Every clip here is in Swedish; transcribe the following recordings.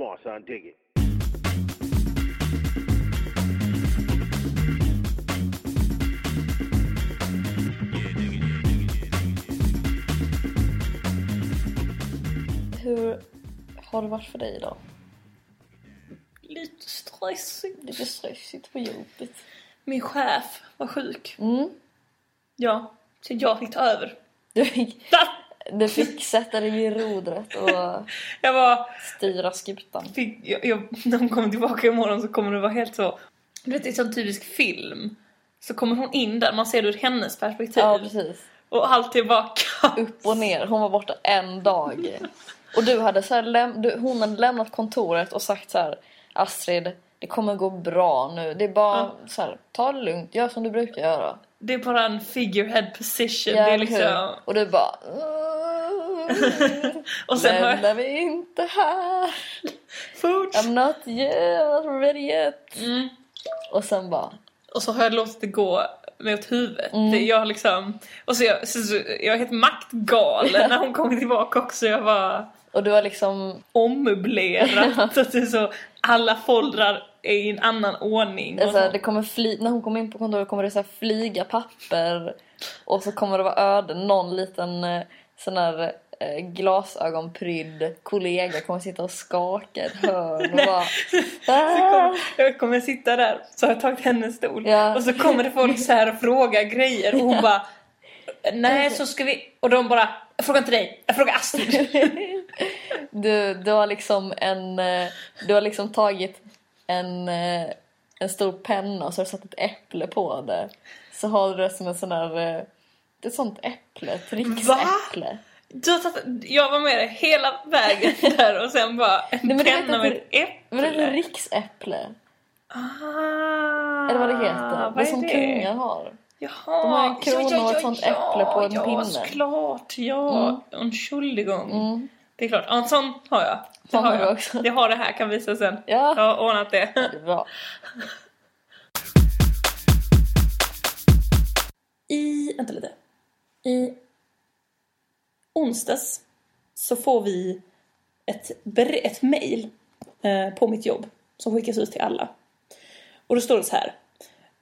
Come on, son, dig it. Hur har det varit för dig idag? Lite stressigt. Lite stressigt på jobbet. Min chef var sjuk. Mm. Ja, så jag fick ta över. Du fick? Du fick sätta dig vid rodret och Jag var... styra skutan. Fick, jag, jag, när hon kommer tillbaka imorgon så kommer det vara helt så... Du vet, det är sån typisk film. Så kommer hon in där, man ser det ur hennes perspektiv. Ja, precis. och allt är bara kaos. Upp och ner. Hon var borta en dag. Och du hade så här, du, hon hade lämnat kontoret och sagt så här Astrid, det kommer gå bra nu. Det är bara Ja. så här, ta det lugnt, gör som du brukar göra. Det är bara en figurehead position. Ja, det är liksom... Och du bara... Och sen har Lämnar vi inte här. Fort. I'm not yet ready yet. Mm. Och sen bara... Och så har jag låtit det gå åt huvudet. Mm. Jag liksom... Och så jag, så, jag är helt maktgalen när hon kommer tillbaka också. Jag var Och du har liksom... ommöblerat. så att det är så, alla foldrar i en annan ordning. Alltså, så. det kommer fly, när hon kommer in på kontoret kommer det så flyga papper. Och så kommer det vara öde. Någon liten eh, sån här eh, glasögonprydd kollega kommer sitta och skaka ett hörn och bara... "Ah." kommer, jag kommer sitta där, så har jag tagit hennes stol. Ja. Och så kommer det folk så här och frågar grejer och hon bara Nej så ska vi... Och de bara Jag frågar inte dig, jag frågar Astrid. Du, du har liksom en... eh, Du har liksom tagit en, eh, en stor penna och så har du satt ett äpple på det. Så har du det som en sån här... eh, Ett sånt äpple, ett riksäpple. Du har tagit, jag var med dig hela vägen där och sen bara en Nej, men du penna med det- ett äpple. Är det för riksäpple? Ah, Eller vad det heter. vad det är som kungar har. Jaha. De har en krona och ett sånt äpple på en ja, pinne. såklart. Ja, en Entschuldigung. Mm. Det är klart. Ja, en sån har jag. Det Sån har jag. också. Det har det här, kan visa sen. Ja. Jag har ordnat det. Det är bra. I, vänta lite. I onsdags så får vi ett, ett mail eh, på mitt jobb som skickas ut till alla. Och då står det så här.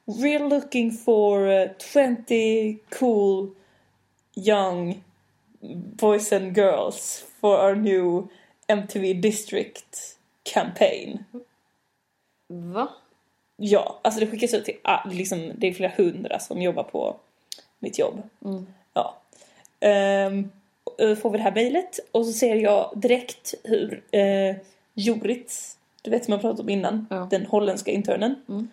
We're looking for eh, 20 cool young boys and girls for our new MTV District campaign. Va? Ja, alltså det skickas ut till, liksom, det är flera hundra som jobbar på mitt jobb. Mm. Ja. Och får vi det här mejlet och så ser jag direkt hur eh, Jorit, du vet som jag pratat om innan, Ja. den holländska internen, Mm.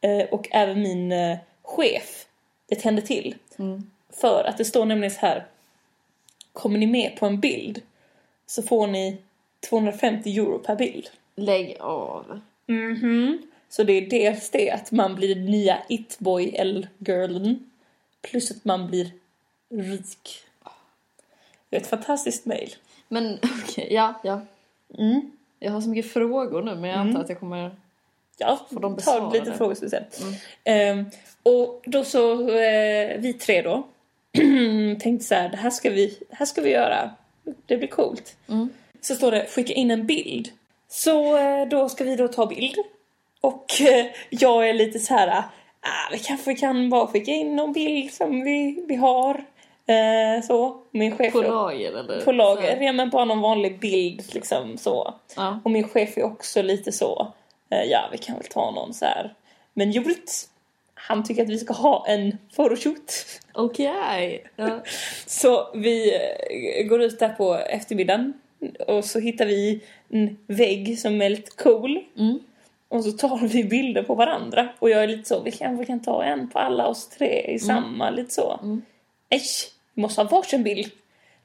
eh, och även min eh, chef, det tände till. Mm. För att det står nämligen så här, kommer ni med på en bild så får ni 250 euro per bild. Lägg av. Mhm. Så det är dels det att man blir nya it-boy eller girlen plus att man blir rik. Det är ett fantastiskt mail. Men okej, ja, ja. Mm. Jag har så mycket frågor nu men jag antar att jag kommer... Ja, Får de ta besvara lite det? frågor sen. Mm. Ehm, och då så, eh, vi tre då, tänkte så här, det här ska vi, det här ska vi göra. Det blir coolt. Mm. Så står det, skicka in en bild. Så eh, då ska vi då ta bild. Och eh, jag är lite så här, ah, vi kanske kan bara skicka in någon bild som vi, vi har. Eh, så, min chef På lager eller? på lager. Så. Ja men bara någon vanlig bild liksom så. Ja. Och min chef är också lite så, eh, ja vi kan väl ta någon så här. Men Jorit, han tycker att vi ska ha en photoshoot. Okej. Ja. Så vi eh, går ut där på eftermiddagen och så hittar vi en vägg som är lite cool. Mm. Och så tar vi bilder på varandra. Och jag är lite så, vi kanske kan ta en på alla oss tre i samma, lite så. Mm. Nej, vi måste ha varsin bild.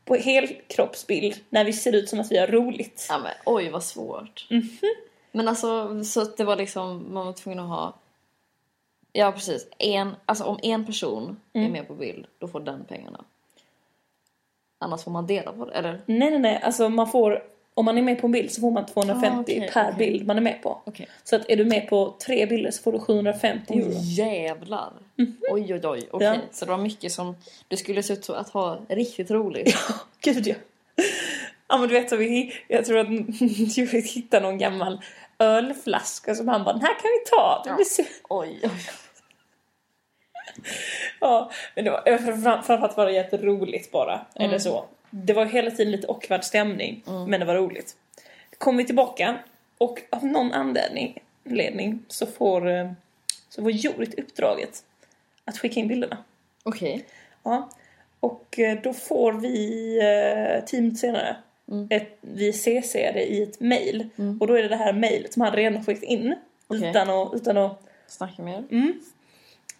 På helkroppsbild när vi ser ut som att vi har roligt. ja men oj vad svårt. Mhm. Men alltså så att det var liksom, man var tvungen att ha... Ja precis, en, alltså om en person Mm. är med på bild då får den pengarna. Annars får man dela på det, eller? Nej, nej, nej. Alltså man får, om man är med på en bild så får man 250 Ah, okej, per okej. bild man är med på. Okej. Så att är du med på tre bilder så får du 750 euro. Oj jävlar. Oj oj oj, okej. Ja. Så det var mycket som, du skulle se ut att ha riktigt roligt. Gud ja. Ja men du vet så vi, jag tror att Judith hittade någon gammal ölflaska som han bara, den här kan vi ta. Det blir så... Oj, oj. Ja, men det var, fram- framförallt var det jätteroligt bara. Eller så. Det var hela tiden lite awkward stämning, men det var roligt. Kom vi tillbaka och av någon anledning ledning, så får, eh, så får Judith uppdraget att skicka in bilderna. Okej. Ja. Och eh, då får vi eh, teamet senare ett, vi CC'ade i ett mail. Och då är det det här mailet som han redan skickat in. Okej. Utan, att, utan att Snacka mer.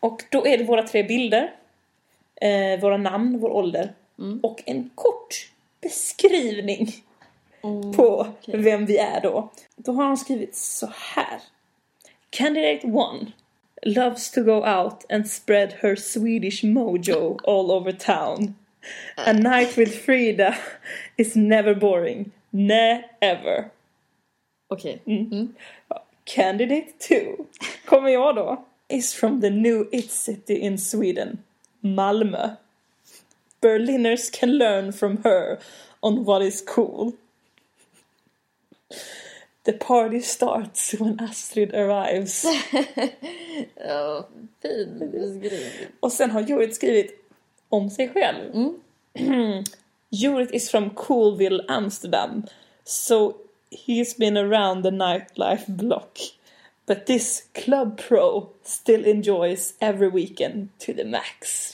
Och då är det våra tre bilder, eh, våra namn, vår ålder och en kort beskrivning på vem vi är då. Då har han skrivit så här. Candidate 1 loves to go out and spread her Swedish mojo all over town. A night with Frida is never boring. Never. Okej. Candidate 2 kommer jag då. Is from the new it city in Sweden, Malmö. Berliners can learn from her on what is cool. The party starts when Astrid arrives. Ja, fin beskrivning. Och sen har Judith skrivit om sig själv. Judith is from Coolville, Amsterdam. So he's been around the nightlife block. But this club pro still enjoys every weekend to the max.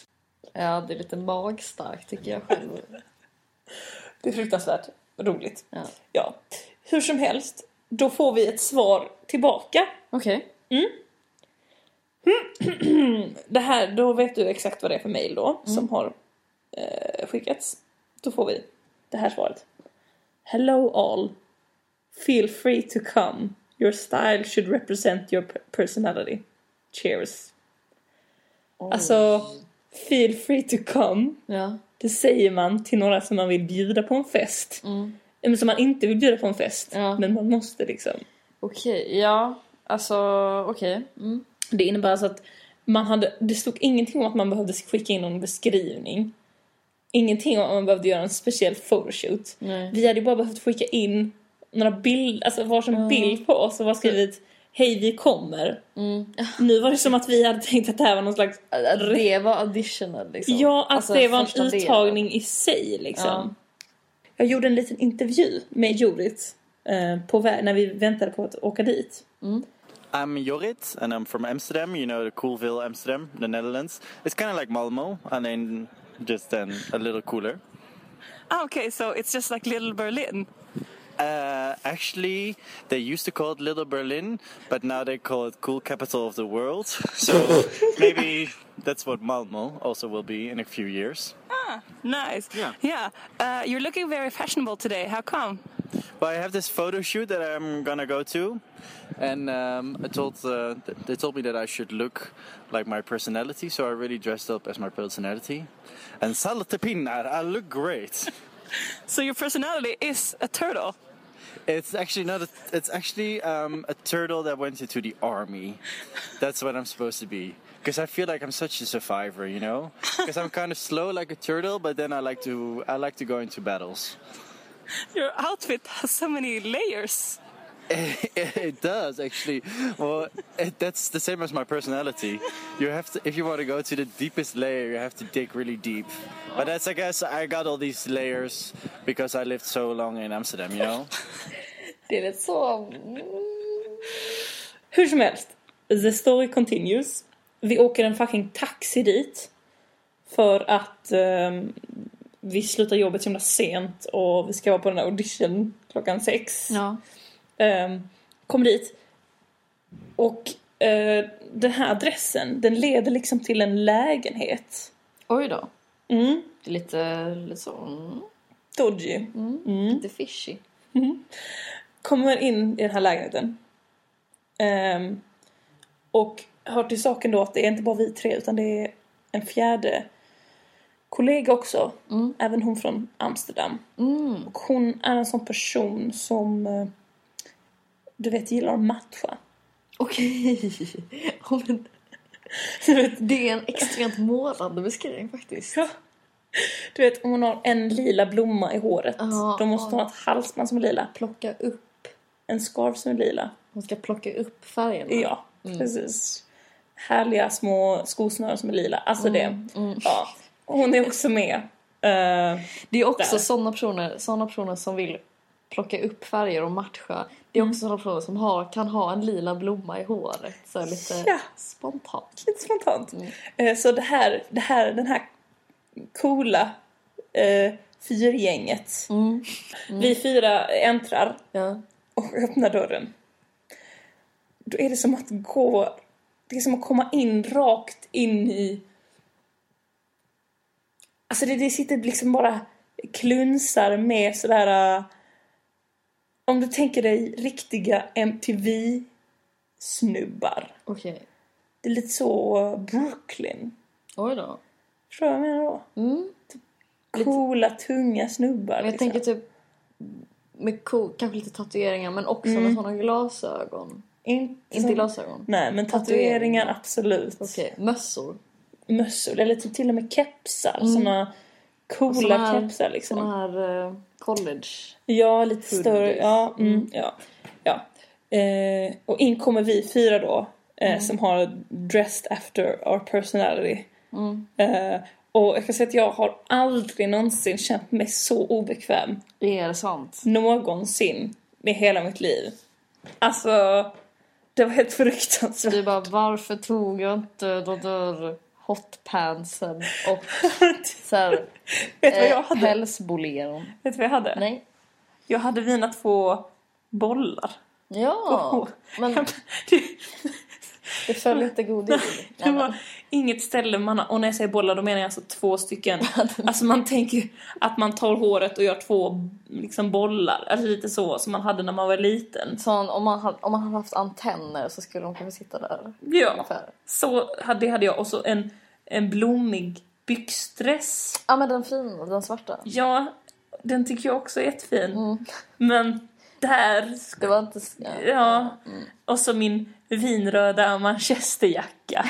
Ja, det är lite magstarkt tycker jag själv. Det är fruktansvärt roligt. Ja. Ja. Hur som helst, då får vi ett svar tillbaka. Okej. Det här, då vet du exakt vad det är för mail då som har eh, skickats. Då får vi det här svaret. Hello all. Feel free to come. Your style should represent your per- personality. Cheers. Alltså, feel free to come. Ja. Det säger man till några som man vill bjuda på en fest. Eller som man inte vill bjuda på en fest. Ja. Men man måste liksom. Okej, ja. Alltså, okej. Mm. Det innebär alltså att man hade, det stod ingenting om att man behövde skicka in någon beskrivning. Ingenting om att man behövde göra en speciell photoshoot. Nej. Vi hade bara behövt skicka in några bilder, alltså varsin bild på oss och bara skrivit Hej vi kommer. Nu var det som att vi hade tänkt att det här var någon slags det var additional liksom. Ja, att Alltså, det var en delen. uttagning i sig liksom. Ja. Jag gjorde en liten intervju med Judith eh, på väg när vi väntade på att åka dit. I'm Jorrit, and I'm from Amsterdam. You know, the Coolville, Amsterdam, the Netherlands. It's kind of like Malmo, and then just then a little cooler. Ah, okay, so it's just like Little Berlin. Uh, actually, they used to call it Little Berlin, but now they call it Cool Capital of the World. So maybe that's what Malmo also will be in a few years. Ah, nice. Yeah. Yeah. Uh, you're looking very fashionable today. How come? Well, I have this photo shoot that I'm gonna go to, and um, I told uh, th- they told me that I should look like my personality, so I really dressed up as my personality. And salute pinnar, I look great. So your personality is a turtle. It's actually not. A, it's actually um, a turtle that went into the army. That's what I'm supposed to be. Because I feel like I'm such a survivor, you know. Because I'm kind of slow like a turtle, but then I like to. I like to go into battles. Your outfit has so many layers. it does actually. Well, it, that's the same as my personality. You have to, if you want to go to the deepest layer, you have to dig really deep. But that's, I guess, I got all these layers because I lived so long in Amsterdam. You know. Det är lite så... Hur som helst, the story continues. Vi åker en fucking taxi dit. För att ehm, vi slutar jobbet så himla sent och vi ska vara på den här audition klockan sex. Ja. Ehm, kommer dit. Och eh, den här adressen, den leder liksom till en lägenhet. Oj då. Mm. Det är lite, lite så... Mm. Dodgy. Lite fishy. Kommer in i den här lägenheten. Ehm, och hör till saken då att det är inte bara vi tre utan det är en fjärde kollega också. Även hon från Amsterdam. Och hon är en sån person som eh, du vet gillar att matcha. Okej. Ja, men Det är en extremt målande beskrivning faktiskt. Ja. Du vet om hon har en lila blomma i håret. Ja, då måste hon ha ett halsband som är lila. Plocka upp. En scarf som är lila. Hon ska plocka upp färgerna. Ja, precis. Härliga små skosnören som är lila. Alltså det. Ja. Hon är också med. Eh, Det är också sådana personer, såna personer som vill plocka upp färger och matcha. Det är också sådana personer som har, kan ha en lila blomma i håret. Så lite Ja. spontant. lite spontant. Eh, så det här, det här, den här coola eh, fyrgänget. Vi fyra äntrar Ja. och öppnar dörren. Då är det som att gå... Det är som att komma in rakt in i... Alltså det, det sitter liksom bara klunsar med sådär... Om du tänker dig riktiga MTV-snubbar. Okej. Det är lite så äh, Brooklyn. Oj då. Förstår du vad jag menar då? Mm. Coola, tunga snubbar. Jag liksom. tänker typ med cool, kanske lite tatueringar men också med sådana glasögon. Inte, Inte som- glasögon. Nej, men tatueringar absolut. Okej, mössor. mössor eller typ till och med kepsar. Såna coola Såna här- kepsar liksom. Såna här eh, college. Ja, lite Hoodies. större. Ja, mm, ja. ja. Eh, och in kommer vi fyra då. Eh, Som har dressed after our personality. Eh, och jag kan säga att jag har aldrig någonsin känt mig så obekväm. Är det sant? Någonsin. I hela mitt liv. Alltså, det var helt fruktansvärt. Du bara, varför tog jag inte de där hotpantsen och så här, Vet vad jag eh, hade? pälsboleron? Vet du vad jag hade? Nej. Jag hade mina två bollar. Ja, men Det- det föll inte god i. Inget ställe man har, och när jag säger bollar då menar jag alltså två stycken. Alltså man tänker att man tar håret och gör två liksom bollar. Alltså lite så som man hade när man var liten. sån, om, man hade, om man hade haft antenner så skulle de kanske sitta där. Ja, Ungefär. så hade, det hade jag. Och så en, en blommig byxdress. Ja men den fina, den svarta. Ja, den tycker jag också är jättefin. Men där... Det var inte... Ja. Ja. Och så min vinröda manchesterjacka.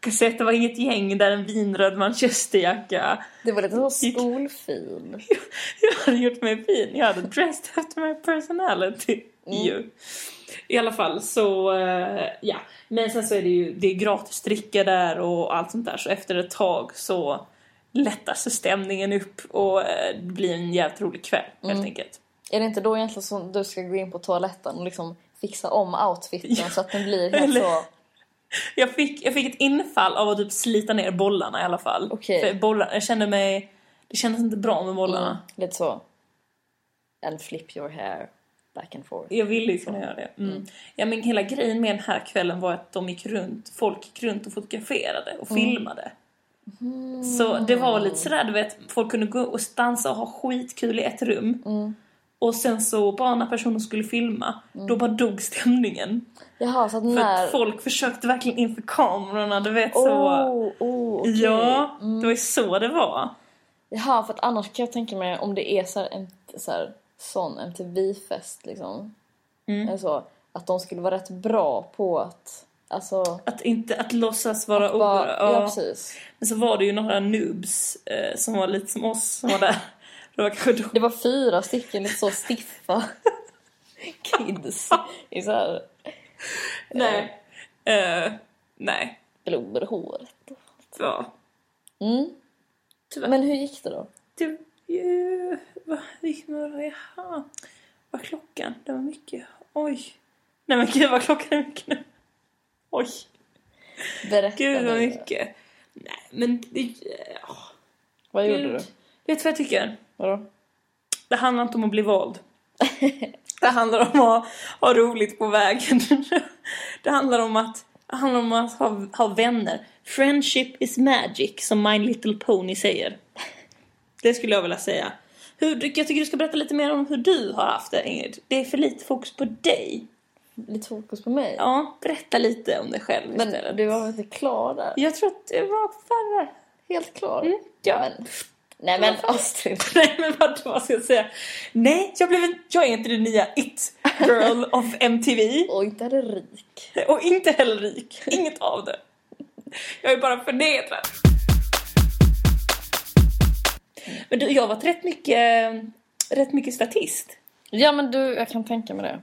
Det var inget gäng där en vinröd manchesterjacka Det var lite så skolfil. Jag hade gjort mig fin. Jag hade dressed after my personality. Ju. I alla fall så, eh, ja. Men sen så är det ju det är gratis dricka där och allt sånt där. Så efter ett tag så lättar sig stämningen upp och eh, det blir en jävligt rolig kväll helt enkelt. Är det inte då egentligen som du ska gå in på toaletten och liksom fixa om outfiten Ja. så att den blir helt Eller- så... Jag fick, jag fick ett infall av att typ slita ner bollarna i alla fall. Okej. För bollarna, jag kände mig, det kändes inte bra med bollarna. Mm, lite så. And flip your hair back and forth. Jag ville ju kunna göra det. Mm. Ja men hela grejen med den här kvällen var att de gick runt, folk gick runt och fotograferade och filmade. Så det var lite sådär du vet, folk kunde gå och stansa och ha skitkul i ett rum. Och sen så bara när personen skulle filma, då bara dog stämningen. Jaha, så att För när... att folk försökte verkligen inför kamerorna, du vet så. Oh, oh, okej. Ja, det var ju så det var. Jaha, för att annars kan jag tänka mig om det är så en så här, sån MTV-fest liksom. Mm. Eller så, att de skulle vara rätt bra på att... Alltså... Att inte, att låtsas vara Att bara, ja, Ja. precis. Men så var det ju några noobs eh, som var lite som oss som var där. Det var kanske Det var fyra stycken lite så stiffa kids i så här Nej. Eh, nej. blod i håret. Ja. Mm. Tyvärr. Men hur gick det då? Det, uh, vad det? Jaha. Vad är klockan? Det var mycket. Oj. Nej men gud vad klockan är mycket nu. Oj. Berätta Gud vad mycket. Nej men det... ja, Vad gjorde gud. du? Vet du vad jag tycker? Vadå? Det handlar inte om att bli vald. Det handlar om att ha roligt på vägen. Det handlar om att, handlar om att ha, ha vänner. Friendship is magic, som My Little Pony säger. Det skulle jag vilja säga. Hur, jag tycker du ska berätta lite mer om hur du har haft det, Ingrid. Det är för lite fokus på dig. Lite fokus på mig. Ja, berätta lite om dig själv Men du var inte klar där? Jag tror att det var färre. Helt klar? Mm, ja. Men, nej men Astrid. Nej men vad vad ska jag säga? Nej, jag, blev, jag är inte den nya it girl of MTV. Och inte det rik. Och inte heller rik. Inget av det. Jag är bara förnedrad. Men du, jag har varit rätt mycket, rätt mycket statist. Ja men du, jag kan tänka mig det.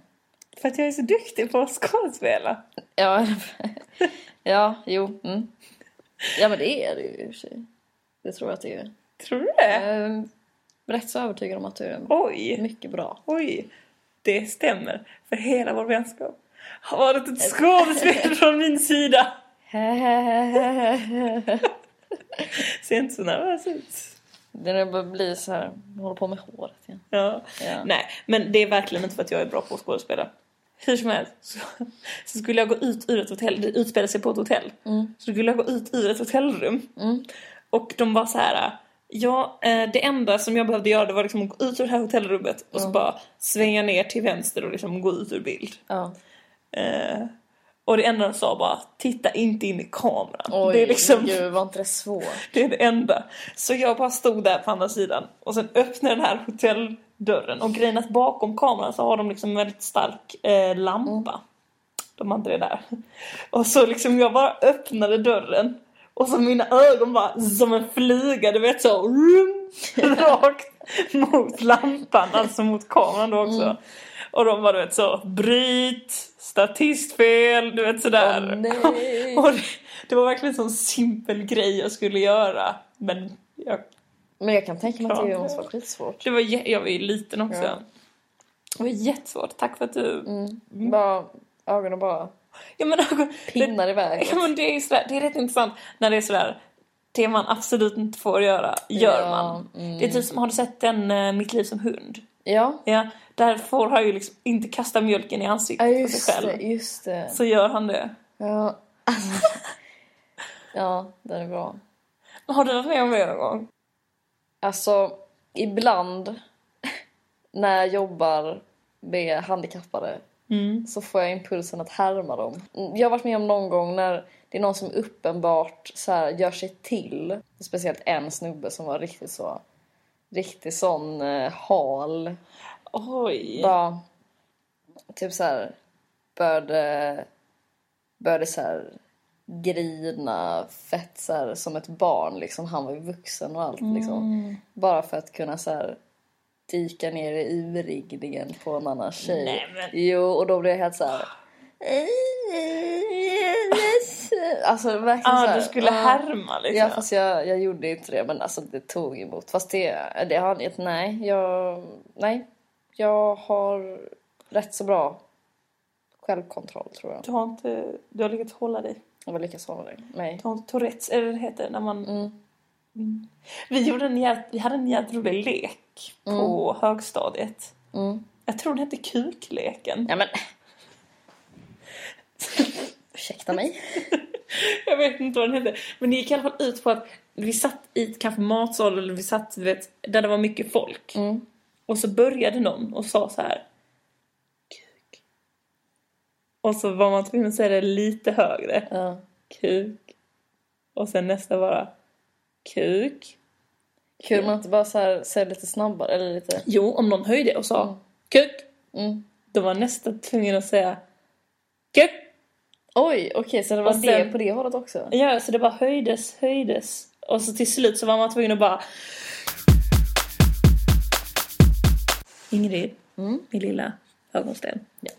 För att jag är så duktig på att skådespela. Ja, ja jo. Mm. Ja men det är det ju i och för sig. Det tror jag att det är. Tror du det? Är rätt så övertygad om att du är Oj, mycket bra. oj. Det stämmer. För hela vår vänskap har varit ett skådespel från min sida. Ser inte så nervös ut. Det börjar bli så här, håller på med håret igen. Ja. Ja. Nej, men det är verkligen inte för att jag är bra på att skådespela. Hur som helst så, så skulle jag gå ut ur ett hotell, det utspelar sig på ett hotell. Så skulle jag gå ut ur ett hotellrum. Och de var så här. Ja, eh, det enda som jag behövde göra det var liksom att gå ut ur det här hotellrummet och så bara svänga ner till vänster och liksom gå ut ur bild. Ja. Eh, och det enda de sa bara, titta inte in i kameran. Oj, det är liksom, gud var inte det svårt? det är det enda. Så jag bara stod där på andra sidan och sen öppnade den här hotelldörren och grejen är att bakom kameran så har de liksom en väldigt stark eh, lampa. De hade det där. Och så liksom jag bara öppnade dörren och så mina ögon bara som en flyga, du vet så rum, rakt mot lampan, alltså mot kameran då också. Och de var du vet så, bryt, statistfel, du vet sådär. Nej. och det, det var verkligen en sån simpel grej jag skulle göra. Men jag, Men jag kan tänka mig att det måste vara skitsvårt. det var, jag var ju liten också. Ja. Det var jättesvårt, tack för att du... Bara, ögonen bara Ja men, ögon- pinnar iväg. Ja, men det är sådär, det är rätt intressant när det är sådär det man absolut inte får göra, gör Ja, man. mm. Det är typ som, har du sett den uh, Mitt liv som hund? Ja, Ja, där får han ju liksom inte kasta mjölken i ja ansiktet på sig just det, själv. just det. Så gör han det. Ja. ja, den är bra. Har du varit med om det någon gång? Alltså, ibland när jag jobbar med handikappade Mm. så får jag impulsen att härma dem. Jag har varit med om någon gång när det är någon som uppenbart så här, gör sig till. Speciellt en snubbe som var riktigt så riktigt sån eh, hal. Oj. Bara typ så här började började så här grina fett så här, som ett barn liksom. Han var ju vuxen och allt liksom. Bara för att kunna så här dyka ner i urringningen på en annan tjej. Nej, men- Jo, och då blev jag helt så här. Alltså verkligen så Ja, här, du skulle ja. härma liksom. Ja fast jag, jag gjorde inte det men alltså det tog emot. Fast det, det har ett nej. Jag, nej. Jag har rätt så bra självkontroll tror jag. Du har inte, du har lyckats hålla dig. Jag var lyckas hålla det. Nej. Du har inte Tourettes, eller det heter när man... Mm. Vi, gjorde en jävligt, vi hade en jävligt rolig lek på högstadiet. Mm. Jag tror den hette kukleken. Ja men. Ursäkta mig. Jag vet inte vad den hette. Men det gick i alla fall ut på att vi satt i ett kanske matsal eller vi satt vet, där det var mycket folk. Mm. Och så började någon och sa så här. Kuk. Och så var man tvungen att säga det lite högre. Ja. Kuk. Och sen nästa bara. Kuk. Kul man inte bara så här, säger lite snabbare eller lite. Jo, om någon höjde och sa kuk. Mm. Då var nästa tvungen att säga kuk. Oj, okej så det var Och sen- det på det hållet också. Ja, så det bara höjdes, höjdes. Och så till slut så var man tvungen att bara... Ingrid, Mm. min lilla ögonsten. Ja.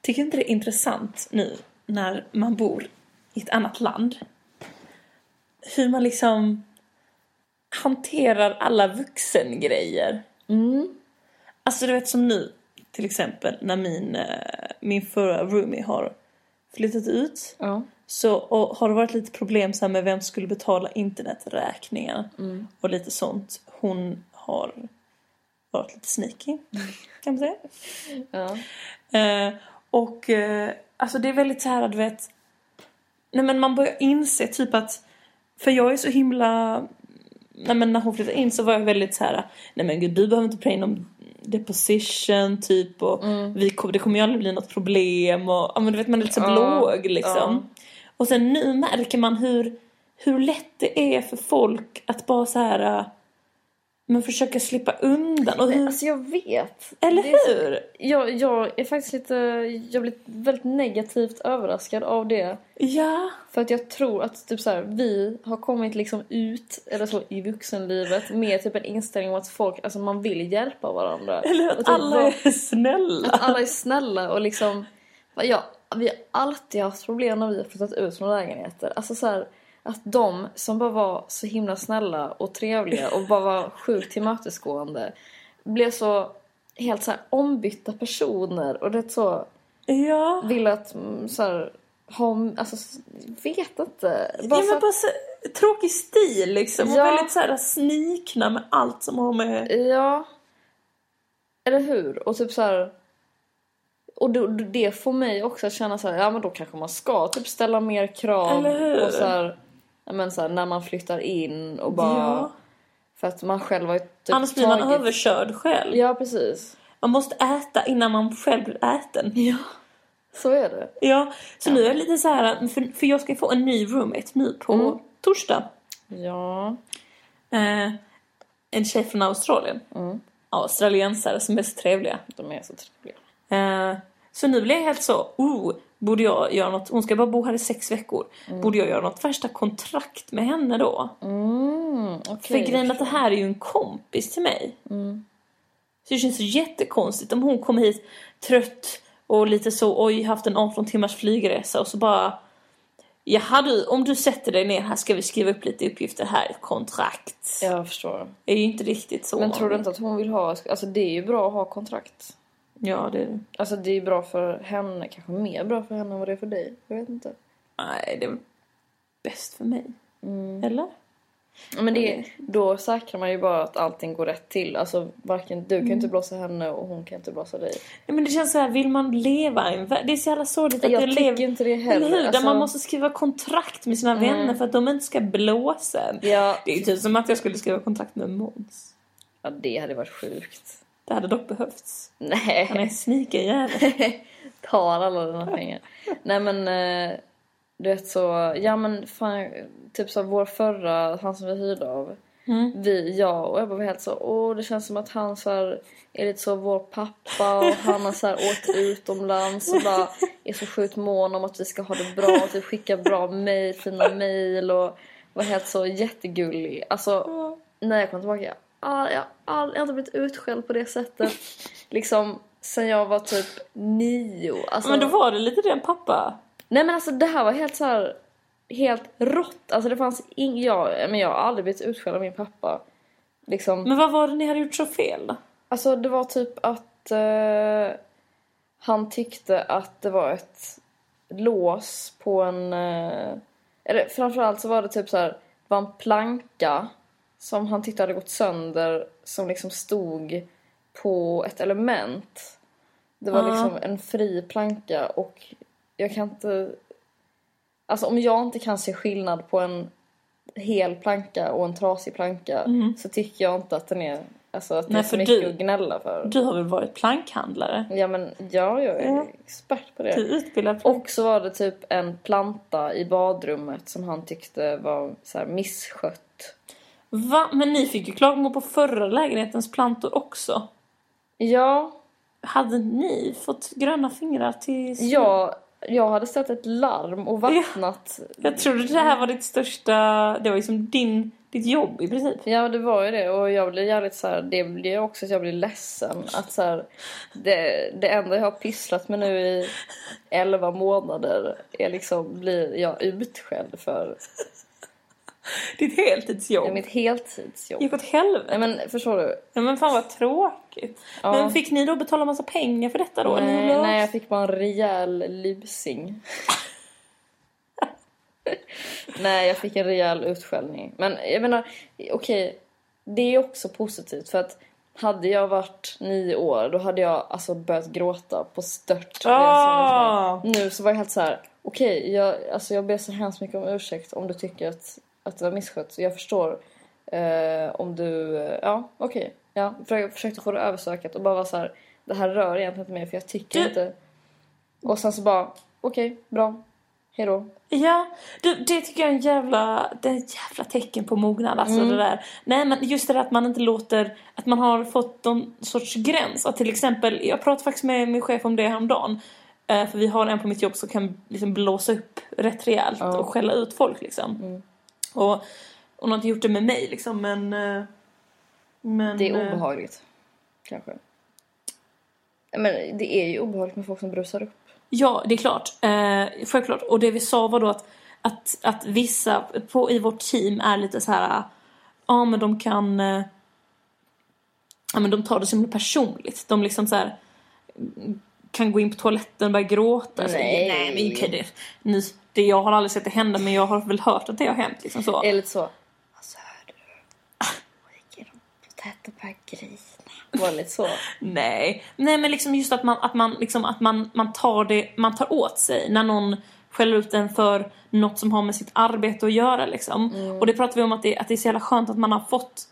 Tycker inte det är intressant nu när man bor i ett annat land? Hur man liksom hanterar alla vuxengrejer. Mm. Alltså du vet som nu till exempel när min, eh, min förra roomie har flyttat ut. Ja. Så och har det varit lite problem så med vem skulle betala interneträkningar och lite sånt. Hon har varit lite sneaky kan man säga. Ja. Eh, och eh, alltså det är väldigt så här du vet. Nej men man börjar inse typ att. För jag är så himla. Nej men när hon flyttade in så var jag väldigt så här. Nej men gud du behöver inte play någon deposition typ och vi kom, det kommer ju aldrig bli något problem och ja men du vet man är lite så Ja, blåg liksom. Och sen nu märker man hur, hur lätt det är för folk att bara så här. Men försöka slippa undan. Och hur, alltså jag vet. eller Det är hur? Jag, jag är faktiskt lite, jag blir väldigt negativt överraskad av det. Ja. För att jag tror att typ så här, vi har kommit liksom ut eller så i vuxenlivet med typ en inställning om att folk, alltså man vill hjälpa varandra. Eller Och att typ alla är snälla. Att alla är snälla och liksom... Ja, vi har alltid haft problem när vi har flyttat ut från lägenheter. Alltså så här, att de som bara var så himla snälla och trevliga och bara var sjukt tillmötesgående blev så helt så ombytta personer och det så Ja. ville att mm, så här, ha, alltså vet inte. Ja, Bara för men bara så, tråkig stil liksom. Och Ja. väldigt så här snikna med allt som har med... Ja. Eller hur? Och typ så här. Och det, det får mig också att känna så här, ja men då kanske man ska typ ställa mer krav Eller hur? på så här, ja, men så här, när man flyttar in och bara Ja. för att man själv har ju typ Annars blir man tagit- överkörd själv. Ja precis. Man måste äta innan man själv blir äten. Ja. Så är det. Ja, så nu är jag lite så här, för, för jag ska få en ny roommate nu på Mm. torsdag. Ja. Eh, en tjej från Australien. Mm. Australiensare som är så trevliga. De är så trevliga. Eh, så nu blir jag helt så, oh, borde jag göra något, hon ska bara bo här i sex veckor. Borde jag göra något värsta kontrakt med henne då? Mm, För okej. grejen att det här är ju en kompis till mig. Så det känns så jättekonstigt om hon kommer hit trött och lite så, oj, haft en 18 timmars flygresa och så bara Jaha du, om du sätter dig ner här ska vi skriva upp lite uppgifter här, ett kontrakt. Jag förstår. Det är ju inte riktigt så. Men tror du inte att hon vill ha, alltså det är ju bra att ha kontrakt. Ja, det är det. Alltså det är bra för henne, kanske mer bra för henne än vad det är för dig. Jag vet inte. Nej, det är bäst för mig. Mm. Eller? Men det, då säkrar man ju bara att allting går rätt till. Alltså varken du kan ju inte blåsa henne och hon kan inte blåsa dig. Nej, men det känns så här, vill man leva i en värld? Det är så jävla sorgligt att Jag det tycker lever... inte det Eller heller. hur? Där Alltså, man måste skriva kontrakt med sina vänner för att de inte ska blåsa en. ja, Det är ju typ som att jag skulle skriva kontrakt med Måns. ja, det hade varit sjukt. Det hade dock behövts. Han är Nej, en sneaky jävel. tar alla dina pengar. Nej men, eh, du vet så, ja men fan, typ så vår förra, han som vi hyrde av. Mm. Vi, jag och Ebba var helt så, åh det känns som att han så här, är lite så vår pappa och han har så här åkt utomlands och bara är så sjukt mån om att vi ska ha det bra och typ skicka bra mejl, fina mejl och var helt så jättegullig. Alltså när jag kom tillbaka, all, jag, all, jag har inte blivit utskälld på det sättet. Liksom sen jag var typ nio. Alltså, Men då var det lite den pappa. Nej men alltså det här var helt så här helt rått. Alltså det fanns ing, jag, men jag har aldrig blivit utskälld av min pappa. Liksom. Men vad var det ni hade gjort så fel då? Alltså det var typ att eh, han tyckte att det var ett lås på en... Eh, eller framförallt så var det typ så här, det var en planka som han tyckte hade gått sönder som liksom stod på ett element. Det var liksom en fri planka och jag kan inte... Alltså om jag inte kan se skillnad på en hel planka och en trasig planka så tycker jag inte att den är... Alltså att det Nej, är så för mycket du- att gnälla för. Du har väl varit plankhandlare? Ja men ja, jag är Ja. expert på Du är det. utbildad plank. Och så var det typ en planta i badrummet som han tyckte var så här misskött. Va? Men ni fick ju klagomål på förra lägenhetens plantor också. Ja, Hade ni fått gröna fingrar till... jag, jag hade ställt ett larm och vattnat. Jag trodde det här var ditt största... Det var ju som din, ditt jobb i princip. Ja det var ju det och jag blev jävligt så här, det blev också att jag blev ledsen att så här, det, det enda jag har pysslat med nu i 11 månader är liksom, blir jag utskälld för. Ditt Det heltidsjobb. är mitt heltidsjobb. gick åt helvete. Nej men förstår du? Ja, men fan vad tråkigt. Ja. Men fick ni då betala massa pengar för detta då? Nej, nej, jag fick bara en rejäl lusing. nej, jag fick en rejäl utskällning. Men jag menar, okej, det är också positivt för att hade jag varit nio år då hade jag alltså börjat gråta på stört. Ah. Nu så var jag helt så här, okej, jag, alltså jag ber så hemskt mycket om ursäkt om du tycker att, att det var misskött. Jag förstår eh, om du, eh, ja okej, ja, för jag försökte få det översökat och bara vara så här, det här rör egentligen inte mig för jag tycker Du- inte. Och sen så bara, okej, bra. Hejdå. Ja, det, det tycker jag är en jävla, det är ett jävla tecken på mognad. Alltså Mm. det där. Nej men just det där att man inte låter, att man har fått någon sorts gräns. Att till exempel, jag pratade faktiskt med min chef om det häromdagen. Eh, för vi har en på mitt jobb som kan liksom blåsa upp rätt rejält. Mm. och skälla ut folk liksom. Och hon har inte gjort det med mig liksom men... eh, men Det är eh, obehagligt. Kanske. Men det är ju obehagligt med folk som brusar upp. Ja, det är klart. Eh, självklart. Och det vi sa var då att, att, att vissa på, i vårt team är lite så här... Ja, men de kan... Eh, ja, men de tar det som personligt. De liksom så här kan gå in på toaletten och börja gråta. Så, Nej. Nej, men det, nu, det, jag har aldrig sett det hända men jag har väl hört att det har hänt. Liksom så. Lite så. Alltså hörde du? Hon gick in på tätt på grisen. Var lite så? Nej, nej men liksom just att man, att man, liksom, att man, man, tar det, man tar åt sig när någon skäller ut en för något som har med sitt arbete att göra. Liksom. Och det pratar vi om att det, att det är så jävla skönt att man har fått,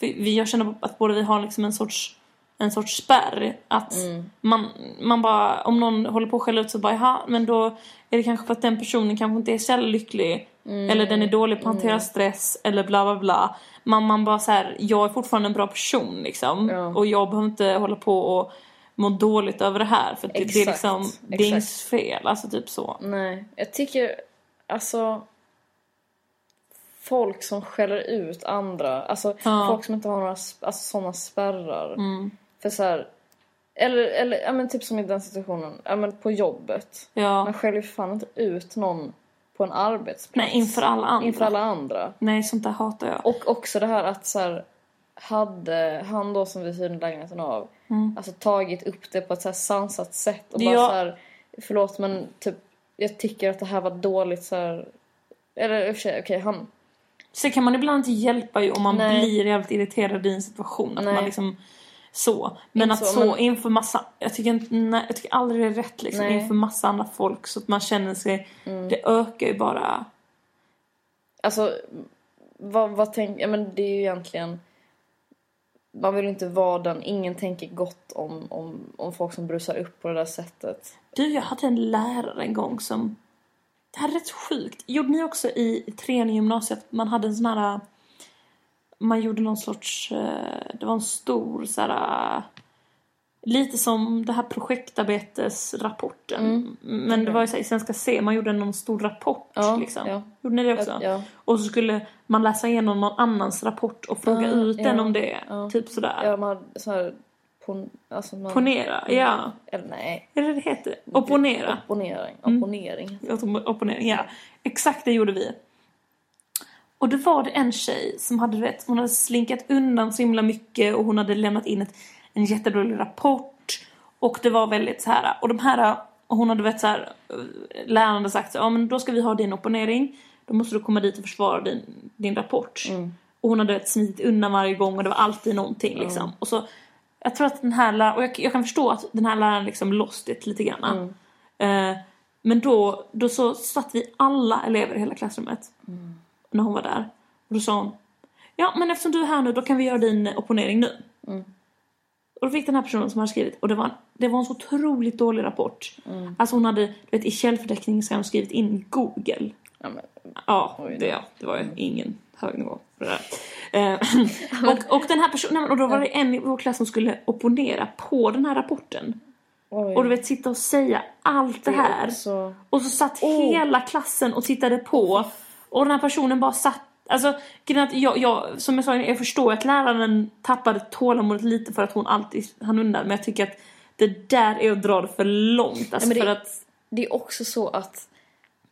för vi, jag känner att båda vi har liksom en sorts en sorts spärr. Att man, man bara, om någon håller på att skälla ut så bara, jaha, men då är det kanske för att den personen kanske inte är så lycklig. Eller den är dålig på att hantera stress eller bla bla bla. Man, man bara så här, jag är fortfarande en bra person liksom. Ja. Och jag behöver inte hålla på och må dåligt över det här. För det, det är Exakt, liksom, det är exakt. fel. Alltså typ så. Nej, jag tycker alltså folk som skäller ut andra, alltså Ja. folk som inte har några alltså, sådana spärrar. Mm. För så här, eller, eller ja, men typ som i den situationen, ja, men på jobbet. Ja. Man skäller ju fan inte ut någon på en arbetsplats. Nej, inför alla andra. Inför alla andra. Nej, sånt där hatar jag. Och också det här att så här, hade han då som vi hyrde lägenheten av alltså tagit upp det på ett så här sansat sätt och bara Ja. så här, förlåt men typ jag tycker att det här var dåligt så här, eller i och för sig okej han Sen kan man ibland inte hjälpa ju om man Nej. blir jävligt irriterad i en situation. Att Nej. man liksom så. Men Inte att så, men- inför massa, jag tycker, inte, nej, jag tycker aldrig det är rätt liksom Nej. inför massa andra folk så att man känner sig, Mm. det ökar ju bara. Alltså, vad, vad tänk, ja men det är ju egentligen man vill inte vara den, ingen tänker gott om, om, om folk som brusar upp på det där sättet. Du, jag hade en lärare en gång som, det här är rätt sjukt. Gjorde ni också i trean i gymnasiet, man hade en sån här, man gjorde någon sorts, eh, det var en stor så här, lite som det här projektarbetesrapporten. Men det var ju så här, i Svenska C, man gjorde någon stor rapport Ja, liksom. ja. Gjorde ni det också? Ja, Och så skulle man läsa igenom någon annans rapport och fråga Ah, ut den om det. ja. Typ sådär. ja man så här, pon, alltså man, Ponera, ja. Eller nej. Är det det heter? Opponera. Opponering. Mm. Opponering. Oppo- Opponering, ja. Exakt det gjorde vi. Och då var det en tjej som hade du vet, hon hade slinkat undan så himla mycket och hon hade lämnat in ett, en jättedålig rapport. Och det var väldigt så här, och de här, och hon hade vet så här, läraren hade sagt så, ja men då ska vi ha din opponering. Då måste du komma dit och försvara din, din rapport. Och hon hade vet, smitit undan varje gång och det var alltid någonting liksom. Och så, jag tror att den här läraren, och jag, jag kan förstå att den här läraren liksom lost it lite grann. Eh, men då, då så satt vi alla elever i hela klassrummet. När hon var där. Och då sa hon. Ja men eftersom du är här nu då kan vi göra din opponering nu. Och då fick den här personen som hade skrivit. Och det var, det var en så otroligt dålig rapport. Alltså hon hade, du vet i källförteckningen så hade hon skrivit in Google. Ja, men, Ja, det, ja, det var ju ingen hög nivå på det där. Eh, och, och den här personen, och då var det en i vår klass som skulle opponera på den här rapporten. oj. Och du vet sitta och säga allt det är här. också- Och så satt Oh. hela klassen och tittade på. Och den här personen bara satt Alltså, jag, jag, som jag sa, jag förstår att läraren tappade tålamodet lite för att hon alltid hann undan. Men jag tycker att det där är att dra det för långt. Alltså men det- för att... det är också så att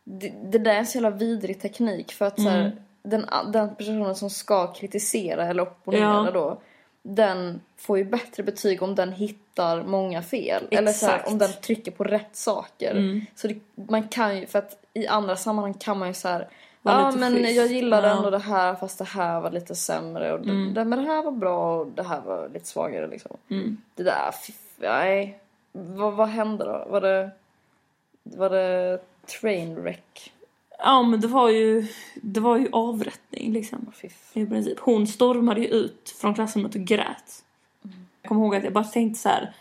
det, det där är en så jävla vidrig teknik för att så Mm. här, den, den personen som ska kritisera eller opponera Ja. då den får ju bättre betyg om den hittar många fel. Eller så här, Exakt. om den trycker på rätt saker. Mm. Så det, man kan ju, för att i andra sammanhang kan man ju så här Ja men schysst. jag gillade Ja. ändå det här fast det här var lite sämre och det, Mm. det, men det här var bra och det här var lite svagare liksom. Mm. Det där, fiff, nej. Vad, vad hände då? Var det, var det trainwreck? Ja men det var ju, det var ju avrättning liksom. Fiff. I princip. Hon stormade ju ut från klassrummet och grät. Jag kommer ihåg att jag bara tänkte så här.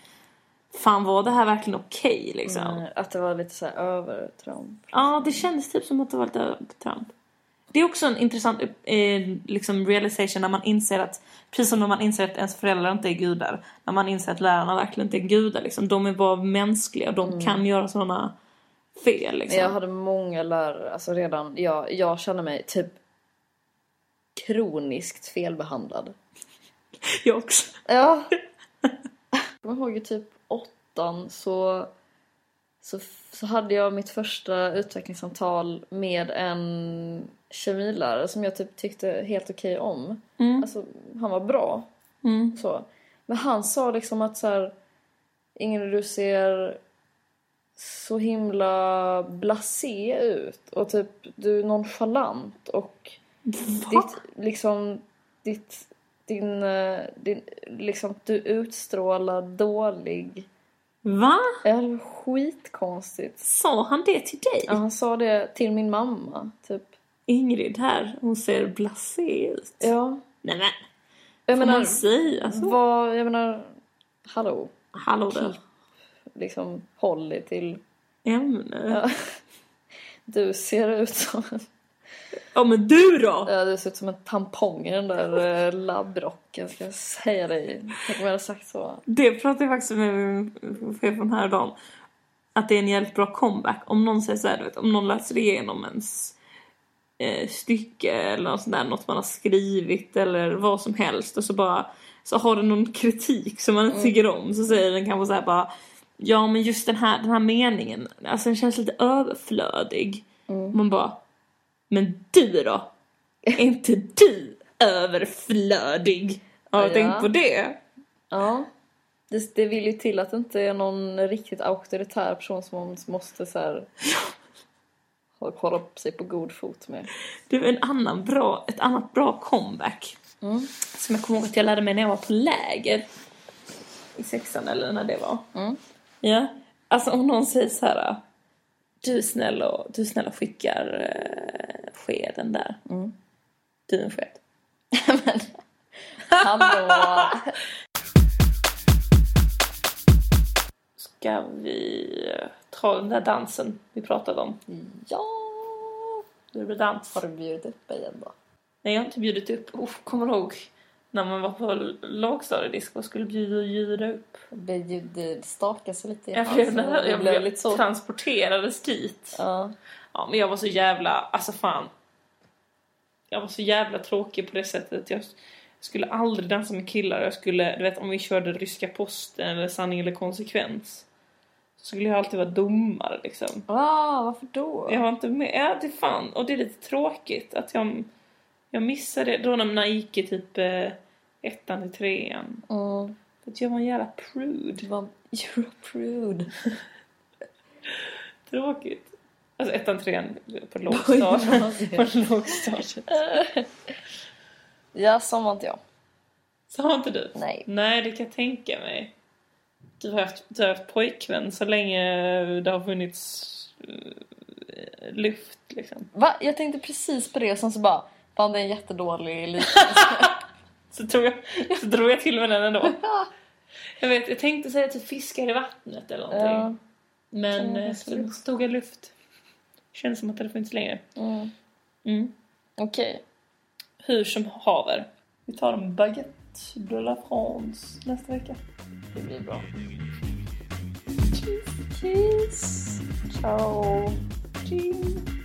Fan var det här verkligen okej liksom? Eh, Att det var lite så här övertramp. Ja, det kändes typ som att det var lite övertramp. Det är också en intressant eh, liksom realization när man inser att, precis som när man inser att ens föräldrar inte är gudar, när man inser att lärarna verkligen inte är gudar. Liksom. De är bara mänskliga och de kan göra sådana fel. Liksom. Jag hade många lärare, alltså redan, jag, jag känner mig typ kroniskt felbehandlad. Jag också. Ja. Jag kommer ihåg i typ åttan så, så, så hade jag mitt första utvecklingssamtal med en kemilärare som jag typ tyckte helt okej om. Alltså, han var bra. Så. Men han sa liksom att så här, Ingrid du ser så himla blasé ut och typ du är nonchalant och ditt liksom ditt din, eh, din liksom du utstrålar dålig Va? Ja, det var skitkonstigt. Sa han det till dig? Ja, han sa det till min mamma, typ. Ingrid här, hon ser blasé ut. Ja. Nej men, Jag får menar, man säga så? vad, jag menar, hallå, Hallå där. liksom håll dig till, Ämne. Ja. ja. Du ser ut som en, men du då? ja, du ser ut som en tampong i den där eh, labbrocken, ska jag säga dig. Tänk om jag hade sagt så. Det pratade jag faktiskt med min chef om häromdagen. Att det är en jävligt bra comeback. Om någon säger såhär, du vet, om någon läser igenom ens eh, stycke eller något sånt där, något man har skrivit eller vad som helst och så bara så har den någon kritik som man inte tycker om så säger den kanske såhär bara Ja men just den här, den här meningen, alltså den känns lite överflödig. Man bara Men du då? Är inte du överflödig? Har du Ja. tänkt på det? Ja. Det, det vill ju till att det inte är någon riktigt auktoritär person som man måste så här hålla sig på god fot med. Är en annan bra, ett annat bra comeback. Som jag kommer ihåg att jag lärde mig när jag var på läger. I sexan eller när det var. Mm. Ja. Alltså om någon säger så här. Du är snäll och, du är snäll och skickar eh, skeden där. Du är en sked. Men, hallå! Ska vi ta den där dansen vi pratade om? Ja! Det blir dans. Har du bjudit upp mig igen då? Nej, jag har inte bjudit upp. Oh, kommer du ihåg när man var på lågstadiedisco och skulle bjuda, bjuda upp? Stakar sig lite i Jag blev, Det jag blev blev lite så. transporterades dit. Ja. Ja, men jag var så jävla, alltså fan. Jag var så jävla tråkig på det sättet. Jag skulle aldrig dansa med killar. Jag skulle, du vet om vi körde ryska posten eller sanning eller konsekvens. Så skulle jag alltid vara domare liksom. Ah, varför då? Jag var inte med. Ja, det fan. Och det är lite tråkigt att jag, jag missade det. Då när man gick i typ eh, ettan till trean. Mm. För att jag var en jävla prude. Du var you're a prude. Tråkigt. Alltså ettan, trean på lågstadiet. på lågstadiet. Ja, som var inte jag. Så har inte du? Nej. Nej, det kan jag tänka mig. Du har haft, du har haft pojkvän så länge det har funnits eh, luft liksom. Va? Jag tänkte precis på det och sen så bara, fan det är en jättedålig liknelse. Så tror jag, så drog jag till med den ändå. Jag vet, jag tänkte säga typ fiskar i vattnet eller någonting. ja. Men eh, så stod jag luft. Känns som att det hade funnits längre. Mm. Mm. Okej. Hur som haver. Vi tar en baguette de la France nästa vecka. Det blir bra. Kiss, kiss. Ciao. Cheers.